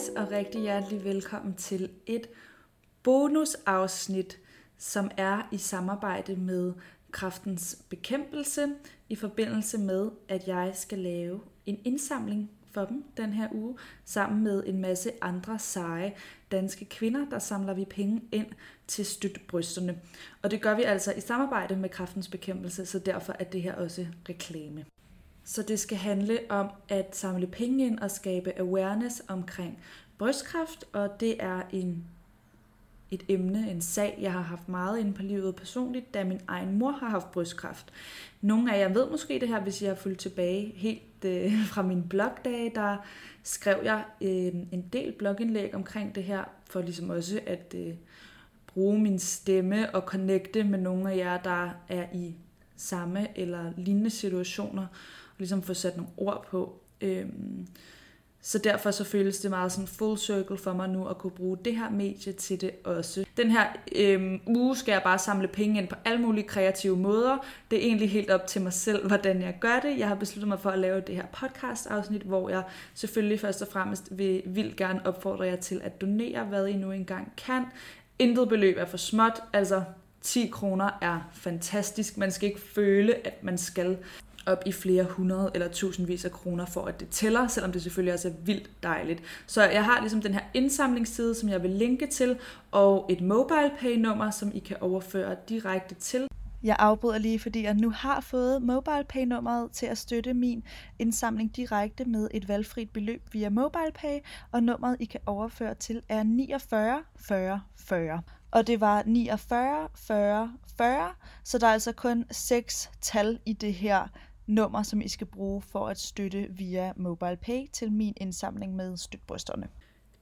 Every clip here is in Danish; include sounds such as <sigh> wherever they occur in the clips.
Guys, og rigtig hjertelig velkommen til et bonusafsnit, som er i samarbejde med Kraftens Bekæmpelse i forbindelse med, at jeg skal lave en indsamling for dem den her uge, sammen med en masse andre seje danske kvinder, der samler vi penge ind til Støt brysterne. Og det gør vi altså i samarbejde med Kraftens Bekæmpelse, så derfor er det her også reklame. Så det skal handle om at samle penge ind og skabe awareness omkring brystkræft, og det er en et emne, en sag, jeg har haft meget inde på livet personligt, da min egen mor har haft brystkræft. Nogle af jer ved måske det her, hvis jeg har fulgt tilbage helt øh, <laughs> fra min blogdage, der skrev jeg øh, en del blogindlæg omkring det her, for ligesom også at øh, bruge min stemme og connecte med nogle af jer, der er i samme eller lignende situationer, Øh, ligesom få sat nogle ord på. Øhm, så derfor så føles det meget sådan full circle for mig nu at kunne bruge det her medie til det også. Den her øhm, uge skal jeg bare samle penge ind på alle mulige kreative måder. Det er egentlig helt op til mig selv, hvordan jeg gør det. Jeg har besluttet mig for at lave det her podcast afsnit, hvor jeg selvfølgelig først og fremmest vil, vil gerne opfordre jer til at donere, hvad I nu engang kan. Intet beløb er for småt, altså 10 kroner er fantastisk. Man skal ikke føle, at man skal op i flere hundrede eller tusindvis af kroner for, at det tæller, selvom det selvfølgelig også er vildt dejligt. Så jeg har ligesom den her indsamlingsside, som jeg vil linke til, og et mobile pay nummer, som I kan overføre direkte til. Jeg afbryder lige, fordi jeg nu har fået mobile nummeret til at støtte min indsamling direkte med et valgfrit beløb via MobilePay, og nummeret I kan overføre til er 49 40 40. Og det var 49 40 40, så der er altså kun seks tal i det her nummer, som I skal bruge for at støtte via MobilePay til min indsamling med støtbrysterne.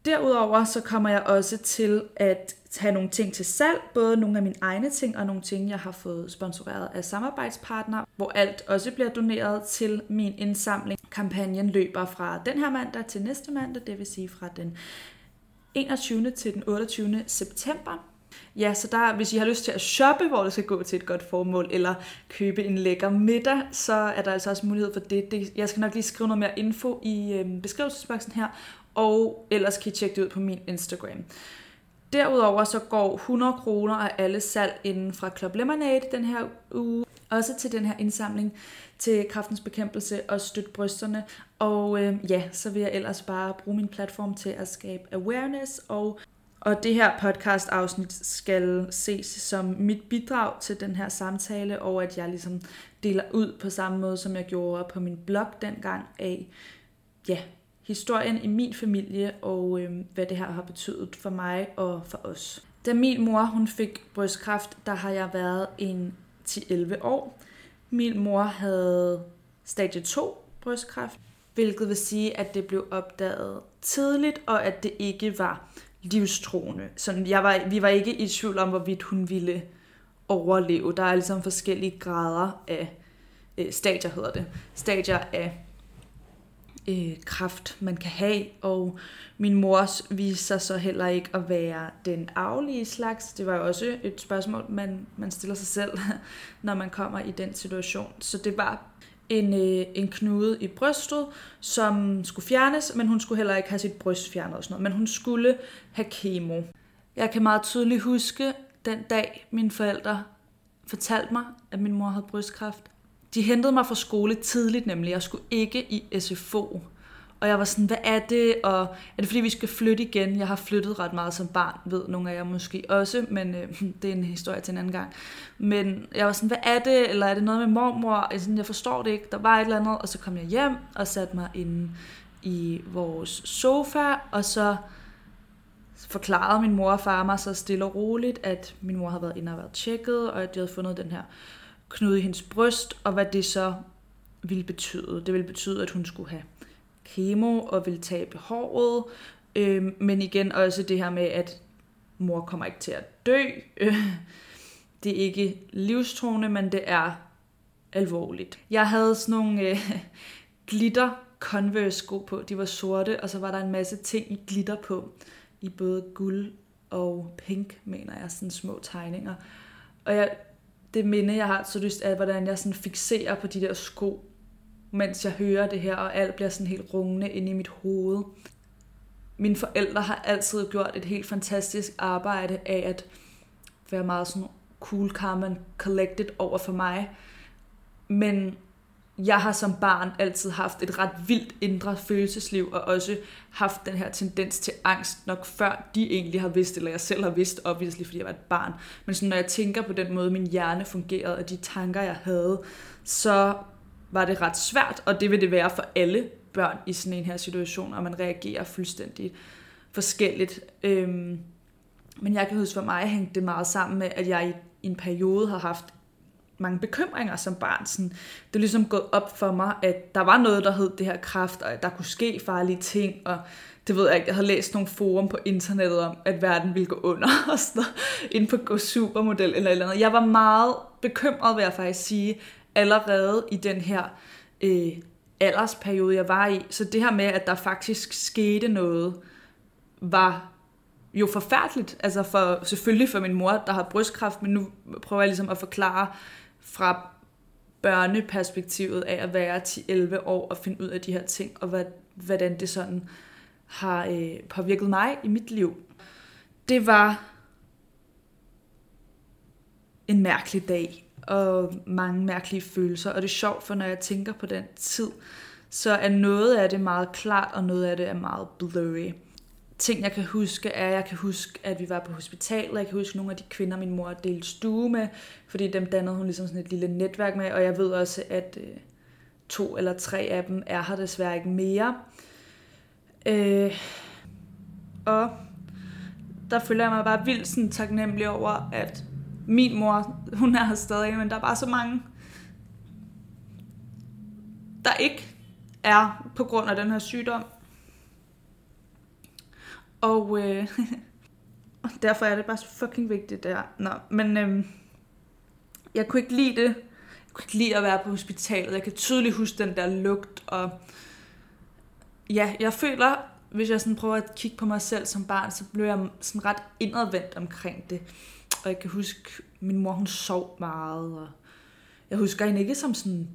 Derudover så kommer jeg også til at have nogle ting til salg, både nogle af mine egne ting og nogle ting, jeg har fået sponsoreret af samarbejdspartnere, hvor alt også bliver doneret til min indsamling. Kampagnen løber fra den her mandag til næste mandag, det vil sige fra den 21. til den 28. september. Ja, så der, hvis I har lyst til at shoppe, hvor det skal gå til et godt formål, eller købe en lækker middag, så er der altså også mulighed for det. det jeg skal nok lige skrive noget mere info i øh, beskrivelsesboksen her, og ellers kan I tjekke det ud på min Instagram. Derudover så går 100 kroner af alle salg inden fra Club Lemonade den her uge, også til den her indsamling til kraftens bekæmpelse og støtte brysterne. Og øh, ja, så vil jeg ellers bare bruge min platform til at skabe awareness og og det her podcast afsnit skal ses som mit bidrag til den her samtale, og at jeg ligesom deler ud på samme måde, som jeg gjorde på min blog dengang af, ja, historien i min familie, og øh, hvad det her har betydet for mig og for os. Da min mor hun fik brystkræft, der har jeg været en 10-11 år. Min mor havde stadie 2 brystkræft, hvilket vil sige, at det blev opdaget tidligt, og at det ikke var livstroende. Så jeg var, vi var ikke i tvivl om, hvorvidt hun ville overleve. Der er ligesom forskellige grader af øh, stadier, hedder det. Stadier af øh, kraft, man kan have, og min mors viste sig så heller ikke at være den arvelige slags. Det var jo også et spørgsmål, man, man stiller sig selv, <laughs> når man kommer i den situation. Så det var en, øh, en knude i brystet, som skulle fjernes, men hun skulle heller ikke have sit bryst fjernet og sådan noget, men hun skulle have kemo. Jeg kan meget tydeligt huske den dag, mine forældre fortalte mig, at min mor havde brystkræft. De hentede mig fra skole tidligt nemlig, jeg skulle ikke i SFO. Og jeg var sådan, hvad er det? Og er det fordi, vi skal flytte igen? Jeg har flyttet ret meget som barn, ved nogle af jer måske også, men øh, <laughs> det er en historie til en anden gang. Men jeg var sådan, hvad er det? Eller er det noget med mormor? Jeg, sådan, jeg forstår det ikke. Der var et eller andet, og så kom jeg hjem og satte mig inde i vores sofa, og så forklarede min mor og far mig så stille og roligt, at min mor havde været inde og været tjekket, og at de havde fundet den her knude i hendes bryst, og hvad det så ville betyde. Det ville betyde, at hun skulle have kemo og vil tabe håret. Øh, men igen også det her med, at mor kommer ikke til at dø. Øh, <laughs> det er ikke livstruende, men det er alvorligt. Jeg havde sådan nogle øh, glitter Converse sko på. De var sorte, og så var der en masse ting i glitter på. I både guld og pink, mener jeg, sådan små tegninger. Og jeg, det minde, jeg har så lyst af, hvordan jeg sådan fixerer på de der sko, mens jeg hører det her, og alt bliver sådan helt rungende inde i mit hoved. mine forældre har altid gjort et helt fantastisk arbejde af at være meget sådan cool, calm and collected over for mig. Men jeg har som barn altid haft et ret vildt indre følelsesliv, og også haft den her tendens til angst, nok før de egentlig har vidst, eller jeg selv har vidst, obviously, fordi jeg var et barn. Men sådan, når jeg tænker på den måde, min hjerne fungerede, og de tanker, jeg havde, så var det ret svært, og det vil det være for alle børn i sådan en her situation, og man reagerer fuldstændig forskelligt. Øhm, men jeg kan huske, for mig hængte det meget sammen med, at jeg i en periode har haft mange bekymringer som barn. Sådan, det er ligesom gået op for mig, at der var noget, der hed det her kraft, og at der kunne ske farlige ting, og det ved jeg ikke, jeg havde læst nogle forum på internettet om, at verden ville gå under, <laughs> og sådan noget, inden på Go Supermodel eller eller andet. Jeg var meget bekymret, vil jeg faktisk sige, allerede i den her øh, aldersperiode, jeg var i. Så det her med, at der faktisk skete noget, var jo forfærdeligt. Altså for, selvfølgelig for min mor, der har brystkræft, men nu prøver jeg ligesom at forklare fra børneperspektivet af at være 10-11 år og finde ud af de her ting, og hvad, hvordan det sådan har øh, påvirket mig i mit liv. Det var en mærkelig dag, og mange mærkelige følelser, og det er sjovt, for når jeg tænker på den tid, så er noget af det meget klart, og noget af det er meget blurry ting, jeg kan huske, er, at jeg kan huske, at vi var på hospitalet. Jeg kan huske nogle af de kvinder, min mor delte stue med, fordi dem dannede hun ligesom sådan et lille netværk med, og jeg ved også, at øh, to eller tre af dem er her desværre ikke mere. Øh, og der føler jeg mig bare vildt sådan taknemmelig over, at min mor, hun er her stadig, men der er bare så mange, der ikke er på grund af den her sygdom. Og øh, <laughs> derfor er det bare så fucking vigtigt der. Nå, men øh, jeg kunne ikke lide det. Jeg kunne ikke lide at være på hospitalet. Jeg kan tydeligt huske den der lugt. Og ja, jeg føler, hvis jeg sådan prøver at kigge på mig selv som barn, så blev jeg sådan ret indadvendt omkring det. Og jeg kan huske, min mor hun sov meget. Og jeg husker hende ikke som sådan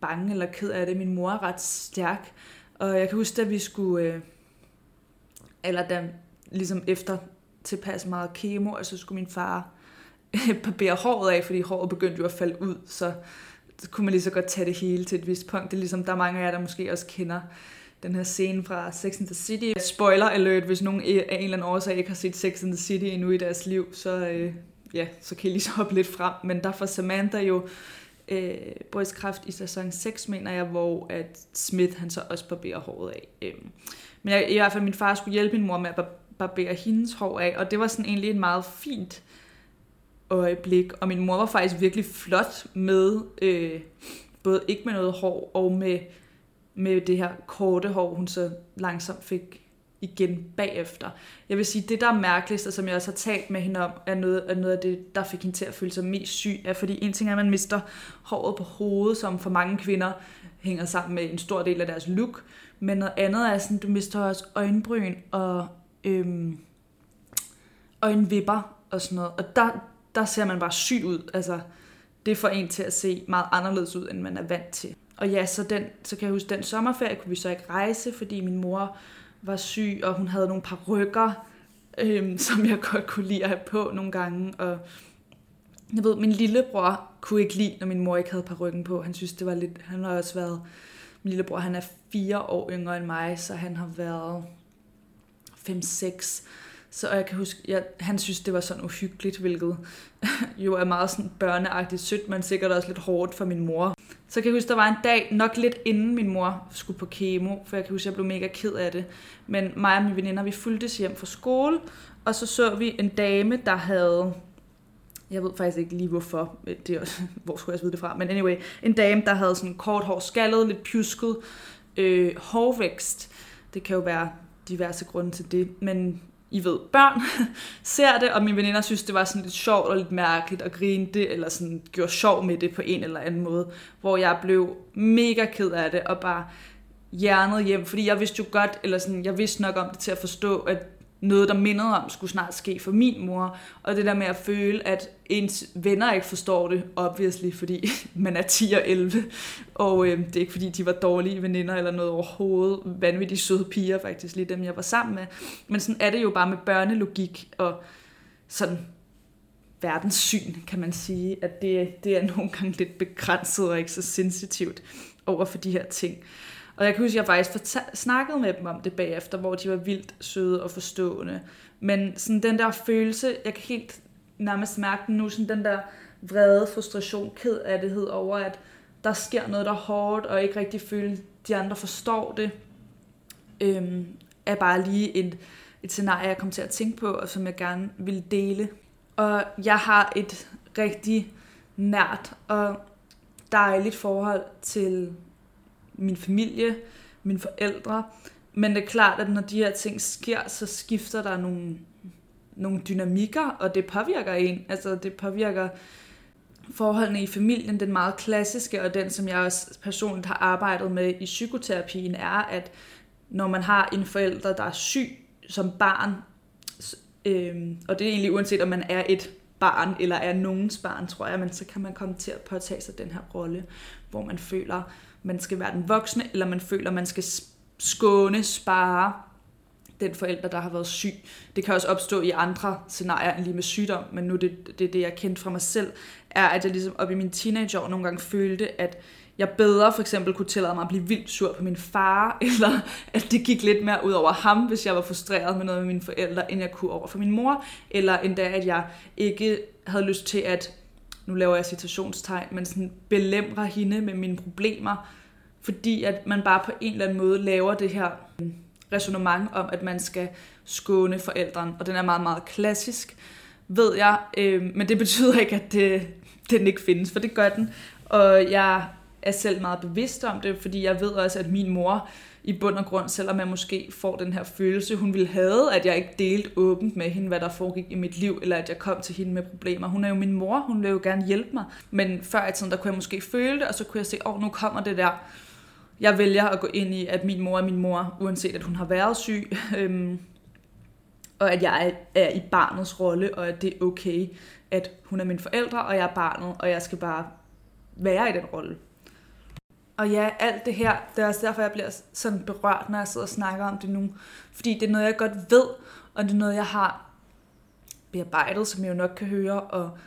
bange eller ked af det. Min mor er ret stærk. Og jeg kan huske, at vi skulle... Øh, eller da ligesom efter tilpas meget kemo, og så skulle min far <laughs> barbere håret af, fordi håret begyndte jo at falde ud, så, så kunne man lige så godt tage det hele til et vist punkt. Det er ligesom, der er mange af jer, der måske også kender den her scene fra Sex and the City. Spoiler alert, hvis nogen af en eller anden årsag ikke har set Sex and the City endnu i deres liv, så, øh, ja, så kan I lige så hoppe lidt frem. Men der får Samantha jo øh, brystkræft i sæson 6, mener jeg, hvor at Smith han så også barberer håret af. Øh. Men jeg, i hvert fald min far skulle hjælpe min mor med at barbere hendes hår af, og det var sådan egentlig et meget fint øjeblik, og min mor var faktisk virkelig flot med, øh, både ikke med noget hår, og med, med det her korte hår, hun så langsomt fik igen bagefter. Jeg vil sige, det der er mærkeligst, og som jeg også har talt med hende om, er noget, er noget af det, der fik hende til at føle sig mest syg, er fordi en ting er, at man mister håret på hovedet, som for mange kvinder hænger sammen med en stor del af deres look, men noget andet er sådan, du mister også øjenbryn og øhm, øjenvipper og sådan noget. Og der, der ser man bare syg ud. Altså, det får en til at se meget anderledes ud, end man er vant til. Og ja, så, den, så kan jeg huske, den sommerferie kunne vi så ikke rejse, fordi min mor var syg, og hun havde nogle par rykker, øhm, <laughs> som jeg godt kunne lide at have på nogle gange. Og jeg ved, min lillebror kunne ikke lide, når min mor ikke havde par ryggen på. Han synes, det var lidt... Han har også været min lillebror, han er fire år yngre end mig, så han har været 5-6. Så jeg kan huske, jeg, han synes, det var sådan uhyggeligt, hvilket <laughs> jo er meget sådan børneagtigt sødt, men sikkert også lidt hårdt for min mor. Så kan jeg huske, der var en dag, nok lidt inden min mor skulle på kemo, for jeg kan huske, jeg blev mega ked af det. Men mig og mine veninder, vi fulgtes hjem fra skole, og så så vi en dame, der havde jeg ved faktisk ikke lige hvorfor, det er også, <laughs> hvor skulle jeg vide det fra, men anyway, en dame, der havde sådan kort hår, skaldet, lidt pjusket, øh, hårvækst. Det kan jo være diverse grunde til det, men i ved, børn <laughs> ser det, og mine veninder synes, det var sådan lidt sjovt og lidt mærkeligt at grine det, eller sådan gjorde sjov med det på en eller anden måde, hvor jeg blev mega ked af det, og bare hjernet hjem, fordi jeg vidste jo godt, eller sådan, jeg vidste nok om det til at forstå, at noget, der mindede om, skulle snart ske for min mor. Og det der med at føle, at ens venner ikke forstår det, obviously, fordi <laughs> man er 10 og 11. Og øh, det er ikke fordi, de var dårlige veninder eller noget overhovedet. Vanvittigt søde piger faktisk, lige dem jeg var sammen med. Men sådan er det jo bare med børnelogik og sådan verdenssyn, kan man sige, at det, det er nogle gange lidt begrænset og ikke så sensitivt over for de her ting. Og jeg kan huske, at jeg faktisk snakkede med dem om det bagefter, hvor de var vildt søde og forstående. Men sådan den der følelse, jeg kan helt nærmest mærke den nu, sådan den der vrede, frustration, ked af det over, at der sker noget, der er hårdt, og ikke rigtig føle, at de andre forstår det, øhm, er bare lige et, et scenarie, jeg kom til at tænke på, og som jeg gerne vil dele. Og jeg har et rigtig nært og dejligt forhold til min familie, mine forældre. Men det er klart, at når de her ting sker, så skifter der nogle, nogle dynamikker, og det påvirker en. Altså det påvirker forholdene i familien. Den meget klassiske, og den som jeg også personligt har arbejdet med i psykoterapien, er, at når man har en forælder, der er syg som barn, øh, og det er egentlig uanset om man er et barn eller er nogens barn, tror jeg, men så kan man komme til at påtage sig den her rolle, hvor man føler, man skal være den voksne, eller man føler, man skal skåne, spare den forælder, der har været syg. Det kan også opstå i andre scenarier end lige med sygdom, men nu det, det, det jeg kendt fra mig selv, er, at jeg ligesom op i mine teenageår nogle gange følte, at jeg bedre for eksempel kunne tillade mig at blive vildt sur på min far, <laughs> eller at det gik lidt mere ud over ham, hvis jeg var frustreret med noget med mine forældre, end jeg kunne over for min mor, eller endda at jeg ikke havde lyst til at nu laver jeg citationstegn, men sådan belemre hende med mine problemer, fordi at man bare på en eller anden måde laver det her mm, resonemang om, at man skal skåne forældren, og den er meget, meget klassisk, ved jeg, øh, men det betyder ikke, at det, den ikke findes, for det gør den, og jeg er selv meget bevidst om det, fordi jeg ved også, at min mor i bund og grund, selvom jeg måske får den her følelse, hun ville have, at jeg ikke delte åbent med hende, hvad der foregik i mit liv, eller at jeg kom til hende med problemer. Hun er jo min mor, hun vil jo gerne hjælpe mig. Men før i tiden, der kunne jeg måske føle det, og så kunne jeg se, åh, oh, nu kommer det der. Jeg vælger at gå ind i, at min mor er min mor, uanset at hun har været syg. <laughs> Øhm, og at jeg er i barnets rolle, og at det er okay, at hun er min forældre, og jeg er barnet, og jeg skal bare være i den rolle. Og ja, alt det her, det er også derfor, jeg bliver sådan berørt, når jeg sidder og snakker om det nu. Fordi det er noget, jeg godt ved, og det er noget, jeg har bearbejdet, som jeg jo nok kan høre, og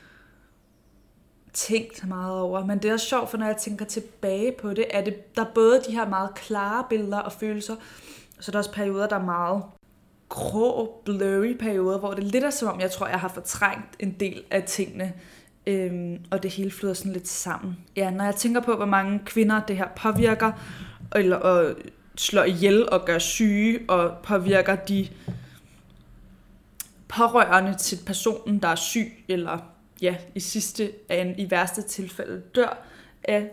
tænkt meget over. Men det er også sjovt, for når jeg tænker tilbage på det, er det, der er både de her meget klare billeder og følelser, og så er der også perioder, der er meget grå, blurry perioder, hvor det er lidt er som om, jeg tror, jeg har fortrængt en del af tingene. Øhm, og det hele flyder sådan lidt sammen. Ja, når jeg tænker på, hvor mange kvinder det her påvirker, eller og slår ihjel og gør syge, og påvirker de pårørende til personen, der er syg, eller ja, i sidste, i værste tilfælde dør af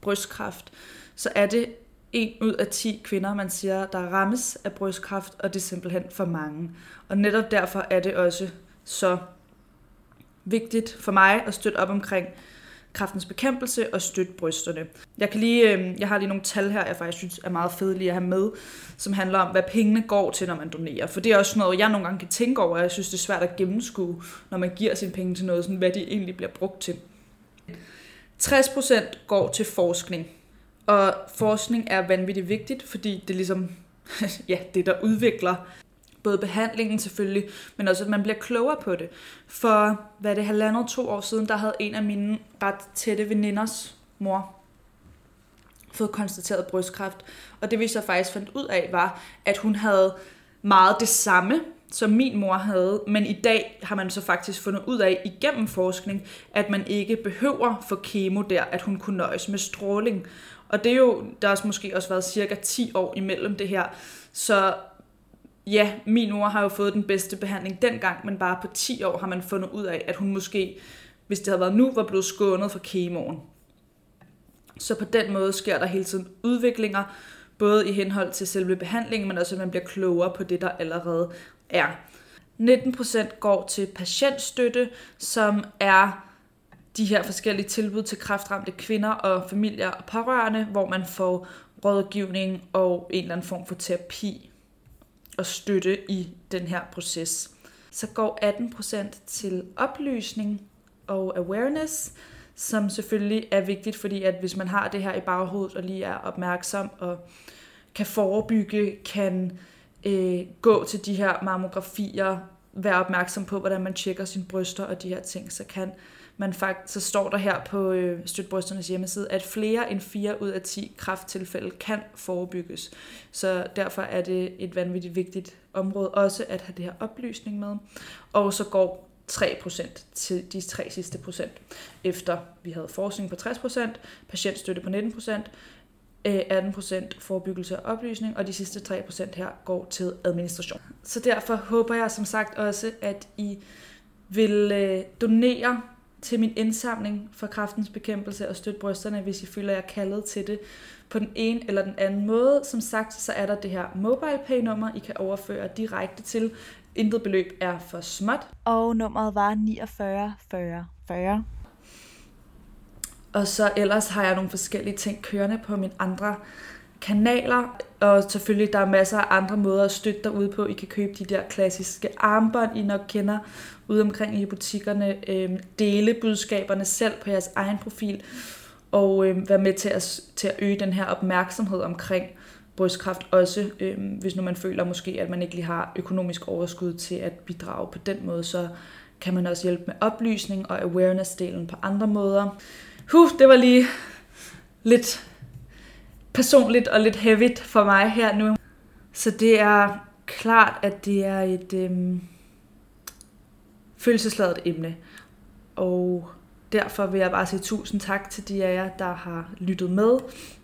brystkræft, så er det en ud af 10 kvinder, man siger, der rammes af brystkræft, og det er simpelthen for mange. Og netop derfor er det også så vigtigt for mig at støtte op omkring kraftens bekæmpelse og støtte brysterne. Jeg, kan lige, øh, jeg har lige nogle tal her, jeg faktisk synes er meget fede lige at have med, som handler om, hvad pengene går til, når man donerer. For det er også noget, jeg nogle gange kan tænke over, og jeg synes, det er svært at gennemskue, når man giver sine penge til noget, sådan, hvad de egentlig bliver brugt til. 60% går til forskning. Og forskning er vanvittigt vigtigt, fordi det er ligesom <laughs> ja, det, der udvikler både behandlingen selvfølgelig, men også at man bliver klogere på det. For hvad er det, halvandet to år siden, der havde en af mine ret tætte veninders mor fået konstateret brystkræft. Og det vi så faktisk fandt ud af, var, at hun havde meget det samme, som min mor havde, men i dag har man så faktisk fundet ud af igennem forskning, at man ikke behøver for kemo der, at hun kunne nøjes med stråling. Og det er jo, der har måske også været cirka 10 år imellem det her. Så ja, min mor har jo fået den bedste behandling dengang, men bare på 10 år har man fundet ud af, at hun måske, hvis det havde været nu, var blevet skånet for kemoen. Så på den måde sker der hele tiden udviklinger, både i henhold til selve behandlingen, men også at man bliver klogere på det, der allerede er. 19% går til patientstøtte, som er de her forskellige tilbud til kræftramte kvinder og familier og pårørende, hvor man får rådgivning og en eller anden form for terapi og støtte i den her proces. Så går 18% til oplysning og awareness, som selvfølgelig er vigtigt, fordi at hvis man har det her i baghovedet og lige er opmærksom og kan forebygge, kan øh, gå til de her mammografier, være opmærksom på, hvordan man tjekker sine bryster og de her ting, så kan man faktisk, så står der her på øh, Støtbrysternes hjemmeside, at flere end 4 ud af 10 krafttilfælde kan forebygges. Så derfor er det et vanvittigt vigtigt område også at have det her oplysning med. Og så går 3% til de tre sidste procent. Efter vi havde forskning på 60%, patientstøtte på 19%, Øh, 18% forebyggelse og oplysning, og de sidste 3% her går til administration. Så derfor håber jeg som sagt også, at I vil øh, donere til min indsamling for kraftens bekæmpelse og støtte brysterne, hvis I føler, jer kaldet til det på den ene eller den anden måde. Som sagt, så er der det her mobile pay nummer, I kan overføre direkte til. Intet beløb er for småt. Og nummeret var 49 40 40. Og så ellers har jeg nogle forskellige ting kørende på mine andre kanaler, og selvfølgelig der er masser af andre måder at støtte dig ude på. I kan købe de der klassiske armbånd, I nok kender ude omkring i butikkerne. Øhm, dele budskaberne selv på jeres egen profil, og øhm, være med til at, til at øge den her opmærksomhed omkring brystkræft også, øhm, hvis nu man føler måske, at man ikke lige har økonomisk overskud til at bidrage på den måde, så kan man også hjælpe med oplysning og awareness-delen på andre måder. Huh, det var lige lidt personligt og lidt heavy for mig her nu. Så det er klart, at det er et øhm, følelsesladet emne. Og derfor vil jeg bare sige tusind tak til de af jer, der har lyttet med.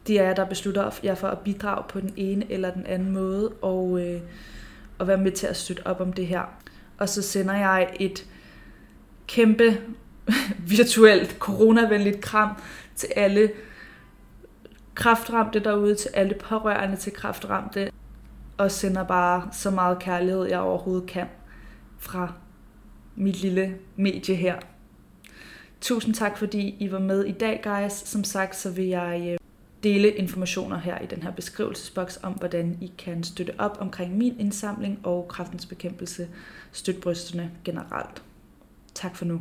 De af jer, der beslutter jer for at bidrage på den ene eller den anden måde, og, øh, og være med til at støtte op om det her. Og så sender jeg et kæmpe <laughs> virtuelt coronavenligt kram til alle kraftramte derude, til alle pårørende til kraftramte, og sender bare så meget kærlighed, jeg overhovedet kan fra mit lille medie her. Tusind tak, fordi I var med i dag, guys. Som sagt, så vil jeg øh, dele informationer her i den her beskrivelsesboks om, hvordan I kan støtte op omkring min indsamling og kraftens bekæmpelse, støt brysterne generelt. Tak for nu.